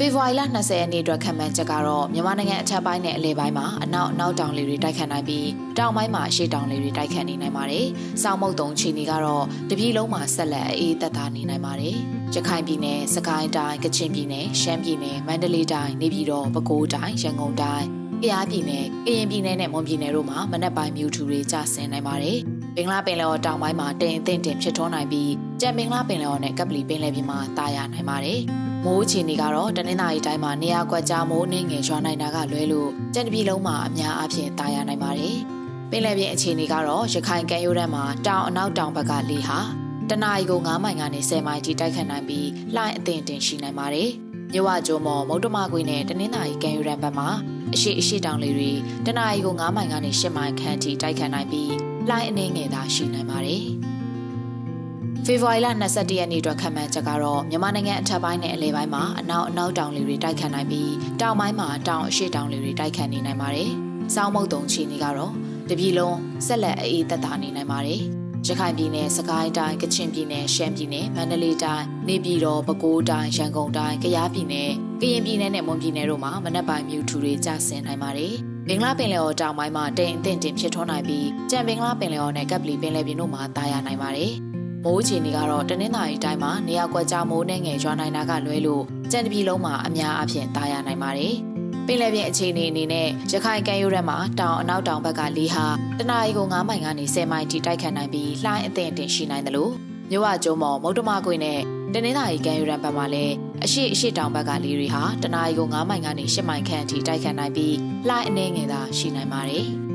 S5: ဖေဖော်ဝါရီလ20ရက်နေ့အတွက်ခံမှန်းချက်ကတော့မြန်မာနိုင်ငံအထက်ပိုင်းနဲ့အလယ်ပိုင်းမှာအနောက်အနောက်တောင်လေတွေတိုက်ခတ်နိုင်ပြီးတောင်ပိုင်းမှာအရှေ့တောင်လေတွေတိုက်ခတ်နေနိုင်ပါတယ်။စောင်းမုတ်တုံချီနီကတော့တပြည်လုံးမှာဆက်လက်အေးသက်သာနေနိုင်ပါတယ်။ရခိုင်ပြည်နယ်၊စကိုင်းတိုင်း၊ကချင်ပြည်နယ်၊ရှမ်းပြည်နယ်၊မန္တလေးတိုင်း၊နေပြည်တော်၊ပဲခူးတိုင်း၊ရန်ကုန်တိုင်းကယားပြည်နယ်၊ကရင်ပြည်နယ်နဲ့မွန်ပြည်နယ်တို့မှာမနက်ပိုင်းမြူထူတွေကျဆင်းနိုင်ပါတယ်။ဘင်္ဂလားပင်လယ်ော်တောင်ပိုင်းမှာတိမ်အထင်တင်ဖြစ်ထွန်းနိုင်ပြီးကြံဘင်္ဂလားပင်လယ်ော်နဲ့ကပ်ပလီပင်လယ်ပြင်မှာတာယာနိုင်ပါတယ်။ မိုးအခြေအနေကတော့တနင်္သာရီတိုင်းမှာနေရာကွက်ကြားမိုးနှင်းငယ်ရွာနိုင်တာကလွဲလို့ကြံတပြည်လုံးမှာအများအပြားတာယာနိုင်ပါတယ်။ပင်လယ်ပြင်အခြေအနေကတော့ရခိုင်ကမ်းရိုးတန်းမှာတောင်အနောက်တောင်ဘက်ကလေဟာတနအီကို9မိုင်ကနေ10မိုင်ထိတိုက်ခတ်နိုင်ပြီးလှိုင်းအသင့်တင်ရှိနိုင်ပါတယ်။မြဝကျုံမော်မုတ်တမကွေနဲ့တနင်္သာရီကံယူရန်ဘက်မှာအရှိအရှိတောင်လေတွေတနအီကို9မိုင်ကနေ10မိုင်ခန့်ထိတိုက်ခတ်နိုင်ပြီးလှိုင်းအနေငယ်သာရှိနိုင်ပါတယ်။ ဖေဖော်ဝါရီလ22ရက်နေ့အတွက်ခံမှန်းချက်ကတော့မြန်မာနိုင်ငံအထက်ပိုင်းနဲ့အလယ်ပိုင်းမှာအနောက်အနောက်တောင်လေတွေတိုက်ခတ်နိုင်ပြီးတောင်ပိုင်းမှာတောင်အရှိတောင်လေတွေတိုက်ခတ်နေနိုင်ပါတယ်။စောင်းမုတ်တုံချီနေကတော့တပြည်လုံးဆက်လက်အေးသက်သာနေနိုင်ပါတယ်။ရခိုင်ပြည်နယ်စကိုင်းတိုင်းကချင်ပြည်နယ်ရှမ်းပြည်နယ်မန္တလေးတိုင်းနေပြည်တော်ပဲခူးတိုင်းရန်ကုန်တိုင်းကယားပြည်နယ်ကရင်ပြည်နယ်နဲ့မွန်ပြည်နယ်တို့မှာမနက်ပိုင်းမြူထူတွေကျဆင်းနိုင်ပါတယ်။ဘင်္ဂလားပင်လယ်ော်တောင်ပိုင်းမှာတိမ်အထင်တင်ဖြစ်ထွန်းနိုင်ပြီးကြံဘင်္ဂလားပင်လယ်ော်နဲ့ကပ်ပလီပင်လယ်ပြင်တို့မှာတာယာနိုင်ပါတယ်။ မိုးအခြေအနေကတော့တနင်္သာရီတိုင်းမှာနေရာကွက်ကြားမိုးနဲ့ငယ်ရွာနိုင်တာကလွဲလို့ကြံတပြည်လုံးမှာအများအပြားတာယာနိုင်ပါတယ်။ပင်လယ်ပြင်အခြေအနေအနေနဲ့ရခိုင်ကမ်းရိုးတန်းမှာတောင်အနောက်တောင်ဘက်ကလေဟာတနအီကို9မိုင်ကနေ10မိုင်ထိတိုက်ခတ်နိုင်ပြီးလှိုင်းအသင့်အတင်ရှိနိုင်တယ်လို့မြို့ဝကျုံမော်မုတ်တမကွေနဲ့တနင်္သာရီကမ်းရိုးတန်းဘက်မှာလည်းအရှိအရှိတောင်ဘက်ကလေတွေဟာတနအီကို9မိုင်ကနေ10မိုင်ခန့်အထိတိုက်ခတ်နိုင်ပြီးလှိုင်းအနေငယ်သာရှိနိုင်ပါတယ်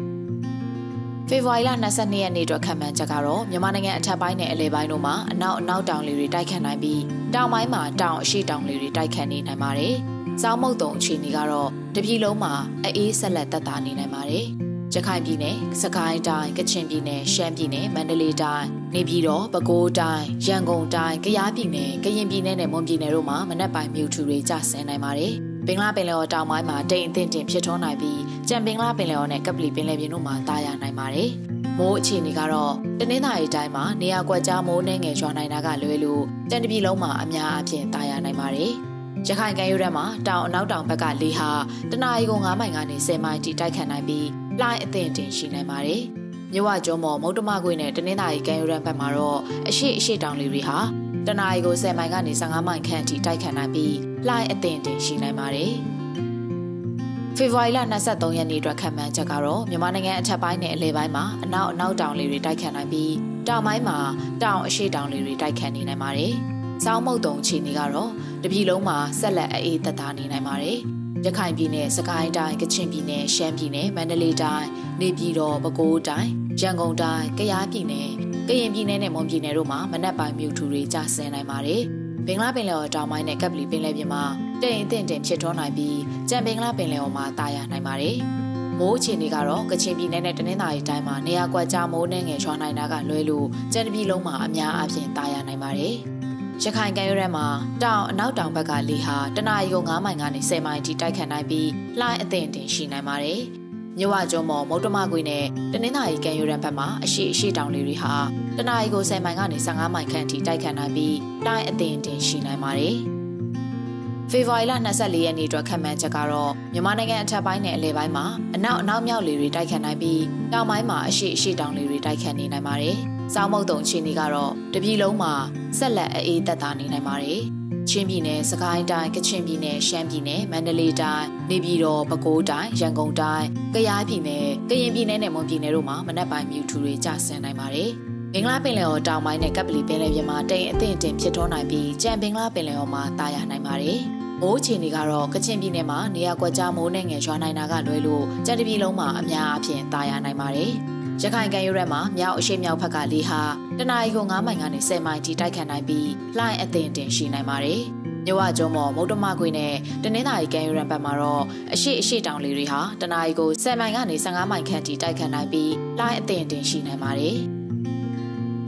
S5: ဖေဖော်ဝါရီလ22ရက်နေ့အတွက်ခံမှန်းချက်ကတော့မြန်မာနိုင်ငံအထက်ပိုင်းနဲ့အလယ်ပိုင်းတို့မှာအနောက်အနောက်တောင်လေတွေတိုက်ခတ်နိုင်ပြီးတောင်ပိုင်းမှာတောင်အရှိတောင်လေတွေတိုက်ခတ်နေနိုင်ပါတယ်။စောင်းမုတ်တုံအခြေအနေကတော့တပြည်လုံးမှာအေးဆက်လက်သက်သာနေနိုင်ပါတယ်။ရခိုင်ပြည်နယ်၊စကိုင်းတိုင်း၊ကချင်ပြည်နယ်၊ရှမ်းပြည်နယ်၊မန္တလေးတိုင်း၊နေပြည်တော်၊ပဲခူးတိုင်း၊ရန်ကုန်တိုင်း၊ကယားပြည်နယ်၊ကရင်ပြည်နယ်နဲ့မွန်ပြည်နယ်တို့မှာမနက်ပိုင်းမြူထူတွေကျဆင်းနိုင်ပါတယ်။ ဘင်္ဂလားပင်လယ်ော်တောင်ပိုင်းမှာတိမ်အထင်တင်ဖြစ်ထွန်းနိုင်ပြီးကြံဘင်္ဂလားပင်လယ်ော်နဲ့ကပလီပင်လယ်ပြင်တို့မှာတာယာနိုင်ပါတယ်။မိုးအခြေအနေကတော့တနင်္သာရီတိုင်းမှာနေရာကွက်ကြားမိုးနှဲငယ်ရွာနိုင်တာကလွဲလို့တန်တပြည်လုံးမှာအများအပြားတာယာနိုင်ပါတယ်။ရခိုင်ကမ်းရိုးတန်းမှာတောင်အနောက်တောင်ဘက်ကလေဟာတနအီကို9မိုင်ကနေ10မိုင်ထိတိုက်ခတ်နိုင်ပြီးလှိုင်းအသင့်တင်ရှိနိုင်ပါတယ်။မြဝကျွန်းမော်မုတ်တမခွေနဲ့တနင်္သာရီကံယူရန်ဘက်မှာတော့အရှိအရှိတောင်လေးတွေဟာ တနအီကို10မိုင်ကနေ15မိုင်ခန့်အထိတိုက်ခတ်နိုင်ပြီးလှိုင်းအသင့်တင်ရှိနိုင်ပါတယ်။ဖေဖော်ဝါရီလ23ရက်နေ့အတွက်ခန့်မှန်းချက်ကတော့မြန်မာနိုင်ငံအထက်ပိုင်းနဲ့အလယ်ပိုင်းမှာအနောက်အနောက်တောင်လေတွေတိုက်ခတ်နိုင်ပြီးတောင်ပိုင်းမှာတောင်အရှိတောင်လေတွေတိုက်ခတ်နေနိုင်ပါတယ်။စောင်းမုတ်တုံအခြေအနေကတော့တပြည်လုံးမှာဆက်လက်အေးသက်သာနေနိုင်ပါတယ်။ ရခိုင်ပြည်နယ်၊စကိုင်းတိုင်း၊ကချင်ပြည်နယ်၊ရှမ်းပြည်နယ်၊မန္တလေးတိုင်း၊နေပြည်တော်၊ပဲခူးတိုင်း၊ရန်ကုန်တိုင်း၊ကယားပြည်နယ်၊ကရင်ပြည်နယ်နဲ့မွန်ပြည်နယ်တို့မှာမနက်ပိုင်းမြူထူတွေကျဆင်းနိုင်ပါတယ်။ဘင်္ဂလားပင်လယ်ော်တောင်ပိုင်းနဲ့ကပ်ပလီပင်လယ်ပြင်မှာတရင်အထင်တင်ဖြစ်ထွန်းနိုင်ပြီးကြံဘင်္ဂလားပင်လယ်ော်မှာတာယာနိုင်ပါတယ်။မိုးအခြေအနေကတော့ကချင်ပြည်နယ်နဲ့တနင်္သာရီတိုင်းမှာနေရာကွက်ကြားမိုးနှင်းငယ်ရွာနိုင်တာကလွဲလို့ကြံတပြည်လုံးမှာအများအပြားတာယာနိုင်ပါတယ်။ ရခိုင်ကမ်းရိုးတန်းမှာတောင်အနောက်တောင်ဘက်ကလေဟာတနအီကို9မိုင်ကနေ10မိုင်ထိတိုက်ခတ်နိုင်ပြီးလှိုင်းအသင့်တင်ရှိနိုင်ပါတယ်။မြဝကျွန်းမော်မုတ်တမကွေနဲ့တနင်္သာရီကံယူရန်ဘက်မှာအရှိအရှိတောင်လေးတွေဟာတနအီကို10မိုင်ကနေ15မိုင်ခန့်ထိတိုက်ခတ်နိုင်ပြီးတိုင်းအသင်တင်ရှိနိုင်ပါတယ်။ ဖေဖော်ဝါရီလ24ရက်နေ့အတွက်ခန့်မှန်းချက်ကတော့မြန်မာနိုင်ငံအထက်ပိုင်းနဲ့အလယ်ပိုင်းမှာအနောက်အနောက်မြောက်လေတွေတိုက်ခတ်နိုင်ပြီးတောင်ပိုင်းမှာအရှိအရှိတောင်လေတွေတိုက်ခတ်နေနိုင်ပါတယ်။စောင်းမုတ်တုံအခြေအနေကတော့တပြည်လုံးမှာဆက်လက်အေးသက်သာနေနိုင်ပါတယ်။ချင်းပြည်နယ်၊စကိုင်းတိုင်း၊ကချင်ပြည်နယ်၊ရှမ်းပြည်နယ်၊မန္တလေးတိုင်း၊နေပြည်တော်၊ပဲခူးတိုင်း၊ရန်ကုန်တိုင်း၊ကယားပြည်နယ်၊ကရင်ပြည်နယ်နဲ့မွန်ပြည်နယ်တို့မှာမနက်ပိုင်းမြူထူတွေကျဆင်းနိုင်ပါတယ်။ဘင်္ဂလားပင်လယ်ော်တောင်ပိုင်းနဲ့ကပ်ပလီပင်လယ်ပြင်မှာတိမ်အထင်တင်ဖြစ်ထွန်းနိုင်ပြီးကြံဘင်္ဂလားပင်လယ်ော်မှာတာယာနိုင်ပါတယ်။ မိုးအခြေအနေကတော့ကချင်ပြည်နယ်မှာနေရာကွက်ကြားမိုးနဲ့ငယ်ရွာနိုင်တာကလွဲလို့ကြံတပြည်လုံးမှာအများအပြားတာယာနိုင်ပါတယ်။ရခိုင်ကံရိုးရက်မှာမြောက်အရှိမြောက်ဘက်ကလေဟာတနအီကို9မိုင်ကနေ10မိုင်ထိတိုက်ခတ်နိုင်ပြီးလှိုင်းအသင်တင်ရှိနိုင်ပါတယ်။မြဝကျုံမော်မုတ်တမခွေနဲ့တနင်္သာရီကံရိုးရက်ဘက်မှာတော့အရှိအရှိတောင်လေတွေဟာတနအီကို10မိုင်ကနေ15မိုင်ခန့်ထိတိုက်ခတ်နိုင်ပြီးလှိုင်းအသင်တင်ရှိနိုင်ပါတယ်။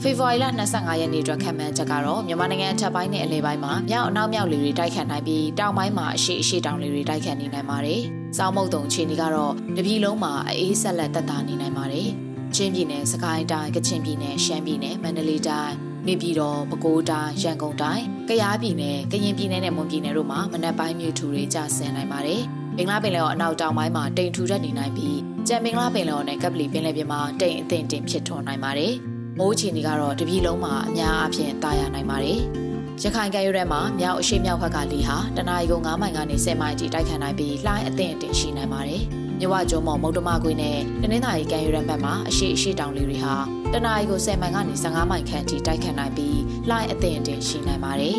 S5: ဖေဖော်ဝါရီလ25ရက်နေ့အတွက်ခံမှန်းချက်ကတော့မြန်မာနိုင်ငံအထက်ပိုင်းနဲ့အလယ်ပိုင်းမှာမြောက်အနောက်မြောက်လေတွေတိုက်ခတ်နိုင်ပြီးတောင်ပိုင်းမှာအရှိအရှိတောင်လေတွေတိုက်ခတ်နေနိုင်ပါတယ်။စောင်းမုတ်တုံခြေနေကတော့တပြည်လုံးမှာအေးဆက်လက်တက်တာနေနိုင်ပါတယ်။ချင်းပြည်နယ်၊စကိုင်းတိုင်း၊ကချင်ပြည်နယ်၊ရှမ်းပြည်နယ်၊မန္တလေးတိုင်း၊နေပြည်တော်၊ပဲခူးတိုင်း၊ရန်ကုန်တိုင်း၊ကယားပြည်နယ်၊ကရင်ပြည်နယ်နဲ့မွန်ပြည်နယ်တို့မှာမနက်ပိုင်းမြူထူတွေကျဆင်းနိုင်ပါတယ်။ဘင်္ဂလားပင်လယ်ော်အနောက်တောင်ပိုင်းမှာတိမ်ထူထပ်နေနိုင်ပြီးကြံဘင်္ဂလားပင်လယ်ော်နဲ့ကပ်ပလီပင်လယ်ပြင်မှာတိမ်အထင်တင်ဖြစ်ထွန်းနိုင်ပါတယ်။ မိုးချီနေကတော့တပြည်လုံးမှာအများအပြားတာယာနိုင်ပါတယ်။ရခိုင်ကမ်းရိုးထဲမှာမြောက်အရှိမြောက်ဘက်ကလေဟာတနအီကို9မိုင်ကနေ10မိုင်အထိတိုက်ခတ်နိုင်ပြီးလှိုင်းအသင့်တင်ရှိနိုင်ပါတယ်။မြဝကျုံမော်မုတ်တမခွေနဲ့တနင်္သာရီကံယူရန်ဘက်မှာအရှိအရှိတောင်လေးတွေဟာတနအီကို10မိုင်ကနေ15မိုင်ခန့်ထိတိုက်ခတ်နိုင်ပြီးလှိုင်းအသင့်အတင်ရှိနိုင်ပါတယ်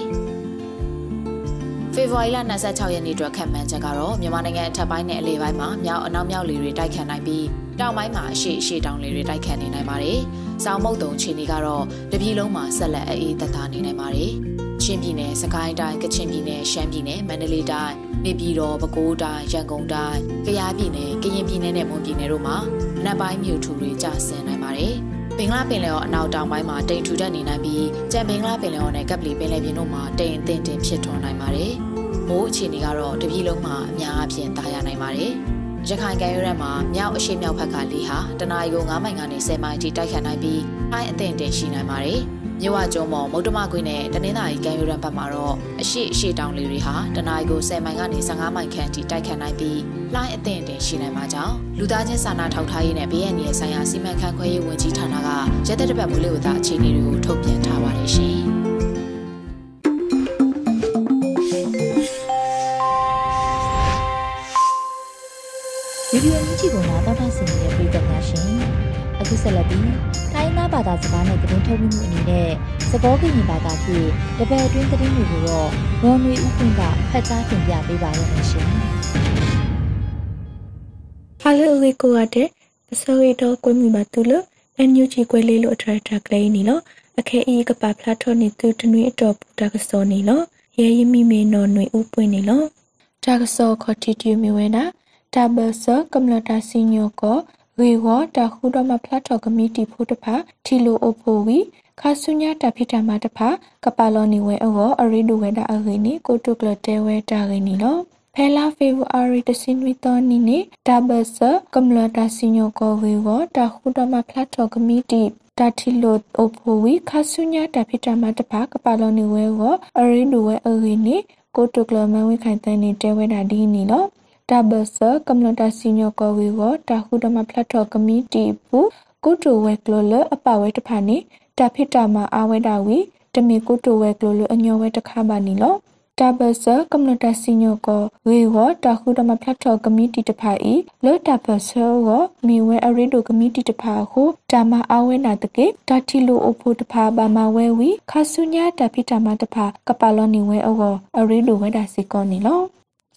S5: ဖေဖော်ဝါရီလ26ရက်နေ့အတွက်ခံမှန်းချက်ကတော့မြန်မာနိုင်ငံအထက်ပိုင်းနဲ့အလယ်ပိုင်းမှာမြောက်အနောက်မြောက်လေတွေတိုက်ခတ်နိုင်ပြီး တောင်ပိုင်းမှာအရှိအရှိတောင်လေတွေတိုက်ခတ်နေနိုင်ပါတယ်။စောင်းမုတ်တုံခြေနေကတော့တပြည်လုံးမှာဆက်လက်အေးသက်သာနေနိုင်ပါတယ်။ချင်းပြည်နယ်၊စကိုင်းတိုင်း၊ကချင်ပြည်နယ်၊ရှမ်းပြည်နယ်၊မန္တလေးတိုင်းနေပြည်တော်ပဲခူးတိုင်းရန်ကုန်တိုင်းကယားပြည်နယ်ကရင်ပြည်နယ်နဲ့မွန်ပြည်နယ်တို့မှာနက်ပိုင်းမြို့ထူတွေကျဆင်းနိုင်ပါတယ်။ဘင်္ဂလားပင်လယ်ော်အနောက်တောင်ပိုင်းမှာတိမ်ထူထပ်နေနိုင်ပြီးကြံဘင်္ဂလားပင်လယ်ော်နဲ့ကပ်ပလီပင်လယ်ပြင်တို့မှာတိမ်အထင်တင်ဖြစ်ထွန်းနိုင်ပါတယ်။မိုးအခြေအနေကတော့တပြည်လုံးမှာအများအပြားတာယာနိုင်ပါတယ်။ ရခိုင်ကမ်းရိုးတန်းမှာမြောက်အရှေ့မြောက်ဘက်ကလေဟာတနအီကို9မိုင်ကနေ10မိုင်ထိတိုက်ခတ်နိုင်ပြီးအိုင်းအထင်တင်ရှိနိုင်ပါတယ်။မြဝကျုံမော်မုတ်တမခွေနဲ့တနင်္သာရီကမ်းရိုးတန်းဘက်မှာတော့အရှိအရှိတောင်လေတွေဟာတနအီကို10မိုင်ကနေ15မိုင်ခန့်ထိတိုက်ခတ်နိုင်ပြီးလှိုင်းအသင့်အတင်ရှိနိုင်မှာကြောင့်လူသားချင်းစာနာထောက်ထားရေးနဲ့ဘေးအန္တရာယ်ဆိုင်ရာစီမံခန့်ခွဲရေးဝန်ကြီးဌာနကရက်သက်တပတ်မိုးလေဝသအခြေအနေတွေကိုထုတ်ပြန်ထားပါတယ်ရှင်။
S1: ဆင်နေတဲ့ပြည်သက်များရှင်အခုဆက်လက်ပြီးတိုင်းသားဘာသာစကားနဲ့သတင်းထုတ်မှုအနေနဲ့စကောကရင်ဘာသာဖြင့်တပည့်အတွင်းသတင်းတွေကိုတော့ရော်နွေဦးခွင့်ကဖတ်ကြားတင်ပြပေးပါရမရှင်။
S6: ဟာလိုဝေကိုရတဲ့အစိုးရတော့ကွမိပါတူလို့အန်ယူချီကွဲလေးလို့အထရထကလေးနီလို့အခဲအီကပါဖလာထောနေသူတနွေအတော်ပူတာကစောနေလို့ရဲရမိမေနော်နွေဦးပွင့်နေလို့တာကစောခတီတီမီဝဲနာ တာဘဆကမ္လတာစီညိုကိုရေဝတာခုဒမဖလာထောကမီတီဖို့တဖာထီလိုအိုဖိုဝီခါဆုညာတာဖိတာမတဖာကပါလောနီဝဲအောအရိဒူဝဲတာအခိနီကိုတုကလတဲဝဲတာခိနီလောဖဲလာဖေဗူအာရီတစင်ဝီတော်နီနေဒါဘဆကမ္လတာစီညိုကိုဝေဝတာခုဒမဖလာထောကမီတီတာထီလိုအိုဖိုဝီခါဆုညာတာဖိတာမတဖာကပါလောနီဝဲအောအရိဒူဝဲအခိနီကိုတုကလမဝိခိုင်တန်နေတဲဝဲတာဒီနီလော တာဘဆကမ္လတာစီညိုကောဝီဝတာခုဒမဖလက်ထော်ကမီတီပူကိုတိုဝဲကလိုလအပဝဲတဖာနေတဖိတာမအာဝဲတာဝီတမီကိုတိုဝဲကလိုလအညောဝဲတခါပါနီလောတာဘဆာကမ္လတာစီညိုကိုဝေဝတာခုဒမဖလက်ထော်ကမတီတဖာဤလောတာဘဆာဝမီဝဲအရီဒိုကမတီတဖာဟုတာမအဝဲနာတကေတာတီလိုအဖို့တဖာဘာမဝဲဝီခါဆုညာတဖိတာမတဖာကပလောနီဝဲအောအရီဒိုဝဲတာစီကောနီလော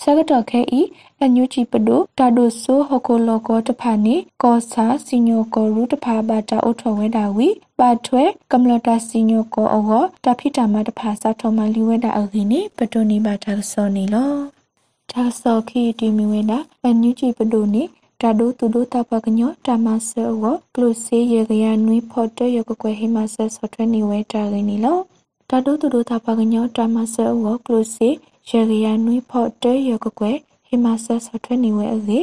S6: ဆကတော်ခဲဤအညူချီပဒိုတာဒိုဆိုဟကိုလောကောတဖာနေကောစာစီညိုကောရူတဖာဘာတာအုထောဝဲတာဝီပါထွဲကမ္လတာစီညိုကောအောတဖိတာမတဖာစာထောမလီဝဲတာအခိနေပတိုနေပါတာစောနေလောတာစောခီတီမီဝဲတာအညူချီပဒိုနေတာဒိုတူဒိုတာပကညောတာမဆောဝကလုစေရေကရနွိဖော်တရကကွယ်ဟိမဆဆော့ထွဲနေဝဲတာလိနေလောတာဒိုတူဒိုတာပကညောတာမဆောဝကလုစေ ရေကရနွိဖော်တရကကွယ်ဟိမဆဆော့ထွဲနေဝဲအစေ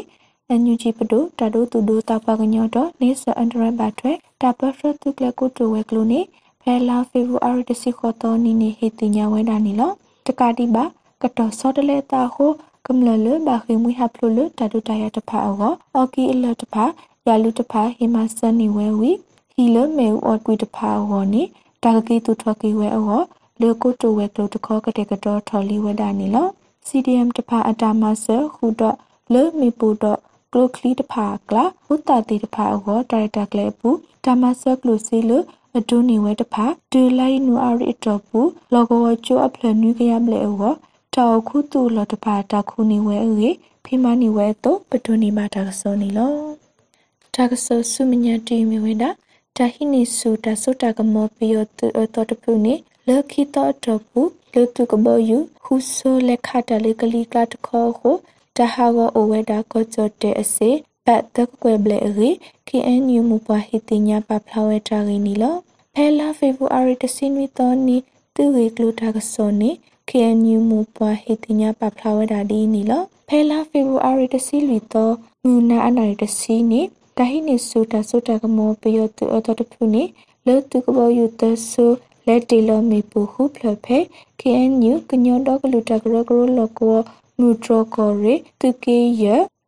S6: အန်ယူဂျီပဒိုတာဒိုတူဒိုတာပကညောတော့နေဆအန်ဒရဘတ်ထွဲတာပဖရတုကလကုတူဝဲကလုနေဖဲလာဖေဗူအာရီတစီခေါ်တော်နီနေဟေတင်ညာဝဲတာနီလောတကာတိပါကတော်စောတလေတာဟိုကမ္လလဘာခိမွေဟပလုလတာဒုတရတဖာအောအော်ကီအလတဖာယာလူတဖာဟိမဆန်နီဝဲဝီဟီလမေဝအော်ကွီတဖာအောနီတာကကီတူထကီဝဲအော လေကိုတိုဝဲကလိုတခေါကတဲ့ကတော့ထော်လီဝဲတာနီလော CDM တဖာအတာမဆခုတော့လေမီပူတော့ကလိုကလီတဖာကလာဟုတာတီတဖာအောဒါရိုက်တာကလေးပူတာမဆကလိုစီလအဒူနီဝဲတဖာဒူလိုက်နူအာရီတော့ပူလောဂိုချိုအပလနူကရပလေအောတောက်ခုတူလတပါတခုနေဝဲအေဖိမနီဝဲတော့ပဒုနီမာတာကစောနီလောတာကစောဆုမညာတီမီဝဲတာတာဟိနီဆူတာဆုတာကမောပီယတူအတော်တပုနေ လခိတောတပုလေတုကဘောယူခုဆိုလက်ခတာလေကလီကတ်ခေါ်ဟုတဟာဂောအဝဲတာကောချတဲ့အစေပတ်တကွယ်ဘလေရီ KNU မူပါဟိတိညာပဖလာဝဲတာရင်းနီလောဖဲလာဖေဗူအာရီတစင်ဝီတော်နီသူဝေကလူတာကစောနီ KNU မူပွားဟေတင်ညာပပလာဝဒါဒီနီလဖဲလာဖေဗူအာရီတစီလီတော့ငူနာအနာရီတစီနီတဟိနေဆူတာဆူတာကမောပယောတူအတော်တဖူနီလောတုကဘောယူတဆူ လက်တီလမီပူဟုဖလဖဲ KNU ကညောတော့ကလူတကရကရလောကောနူထရကောရီတုကေယ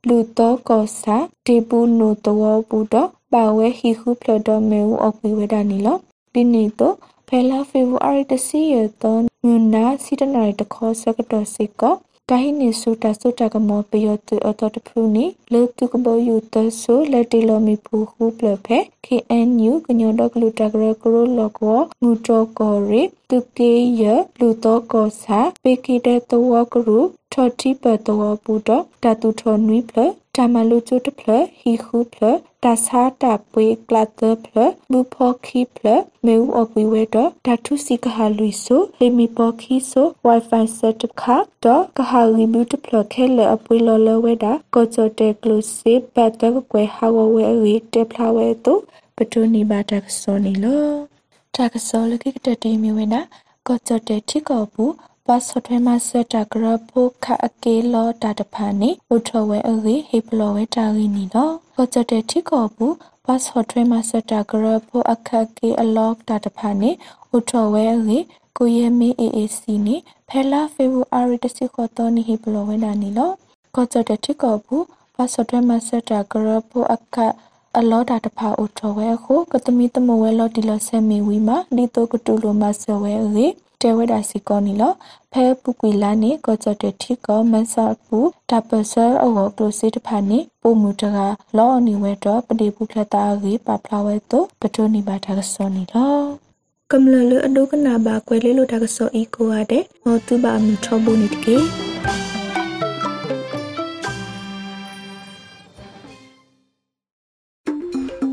S6: လူတော့ကောစာတေပူနိုတောပူတော့ပါဝဲဟီဟုဖလတော့မေဦးအကွေဝဒနီလောဒီနီတော့ဖဲလာဖေဗူအာရီတစီရတော့ငွနာစီတနာရတခေါ်စကတော့စိက တာဟိနေစုတာစုတာကမောပယောတူအတော်တဖူနီလေတုကဘောယူတဆူလက်တီလိုမီဖူဟုပလဖဲ KNU ကညောဒကလူတကရကရလောကောငူတောကောရီတုကေယလူတောကောစာပေကိတဲ့တောကရုထော်တိပတောပူတော့တတူထော်နွိဖလတမလူကျုတဖလဟီခုဖလ တဆာတာပွေကလတ်ဖလဘူဖောခိဖလမေဦးအပွေဝဲတော့ဓာတုစီကဟာလူဆိုဟေမီပေါခိဆို wifi set ခါတော့ကဟာရီဘူတဖလခဲလအပွေလောလဝဲတာကောချတဲ့ကလုစီဘတ်တကွယ်ဟာဝဝဲရီတက်ဖလာဝဲတော့ပတူနီဘာတက်စောနီလောတက်စောလကိကတတီမီဝဲနာကောချတဲ့ထိကောဘူးပါစထွဲမဆတာဂရဖို့ခအကေလောတာတဖာနေဥထဝဲအဂေဟေပလောဝဲတာဂီနီတော့ ကောကြတဲ့ထိကောဘူးပါစထွဲမဆတာဂရဖို့အခကေအလောတာတဖာနေဥထဝဲအဂေကိုရဲမေ AAC နေဖဲလာဖေဗူအာရီတစီခေါ်တော့နေဟေပလောဝဲတာနီလောကောကြတဲ့ထိကောဘူးပါစထွဲမဆတာဂရဖို့အခအလောတာတဖာဥထဝဲခုကတမီတမဝဲလော်တီလဆဲမီဝီမာဒီတိုကတူလိုမဆဝဲအဂေ တဲဝဲဒါစီကောနီလောဖဲပုကွေလာနေကောကြတဲ့ထီကောမန်ဆာပူတပဆာအောကလိုစီတဖာနေပုံမူတကလောအနီဝဲတော့ပတိပုဖလက်တာကြီးပပလာဝဲတော့ပတိုနီပါတာကစောနီလောကမ္လလအဒုကနာဘာကွဲလေးလိုတာကစောအီကိုရတဲ့မောတူဘာမီထောဘူးနေတကေ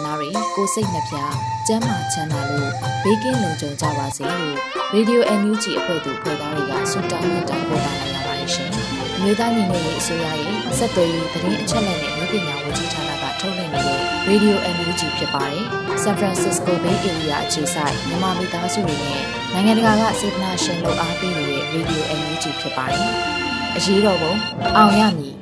S5: သား တွေကိုစိတ်နှပြကျန်းမာချမ်းသာလို့ဘေးကင်းလုံခြုံကြပါစေလို့ Radio NUG အဖွဲ့သူဖွဲ့သားတွေကဆုတောင်းမြတ်တာပို့တာလိုက်ရပါတယ်ရှင်။မျိုးသားညီညွတ်ရေးအစိုးရရဲ့စက်သွေးရေးသတင်းအချက်အလက်နဲ့မျိုးပညာဝန်ကြီးဌာနကထုတ်လွှင့်နေတဲ့ Radio NUG ဖြစ်ပါတယ်။ San Francisco Bay Area အခြေစိုက်မြန်မာမိသားစုတွေနဲ့နိုင်ငံတကာကစေတနာရှင်လို့အားပေးနေတဲ့ Radio NUG ဖြစ်ပါတယ်။အရေးတော်ပုံအောင်ရမည်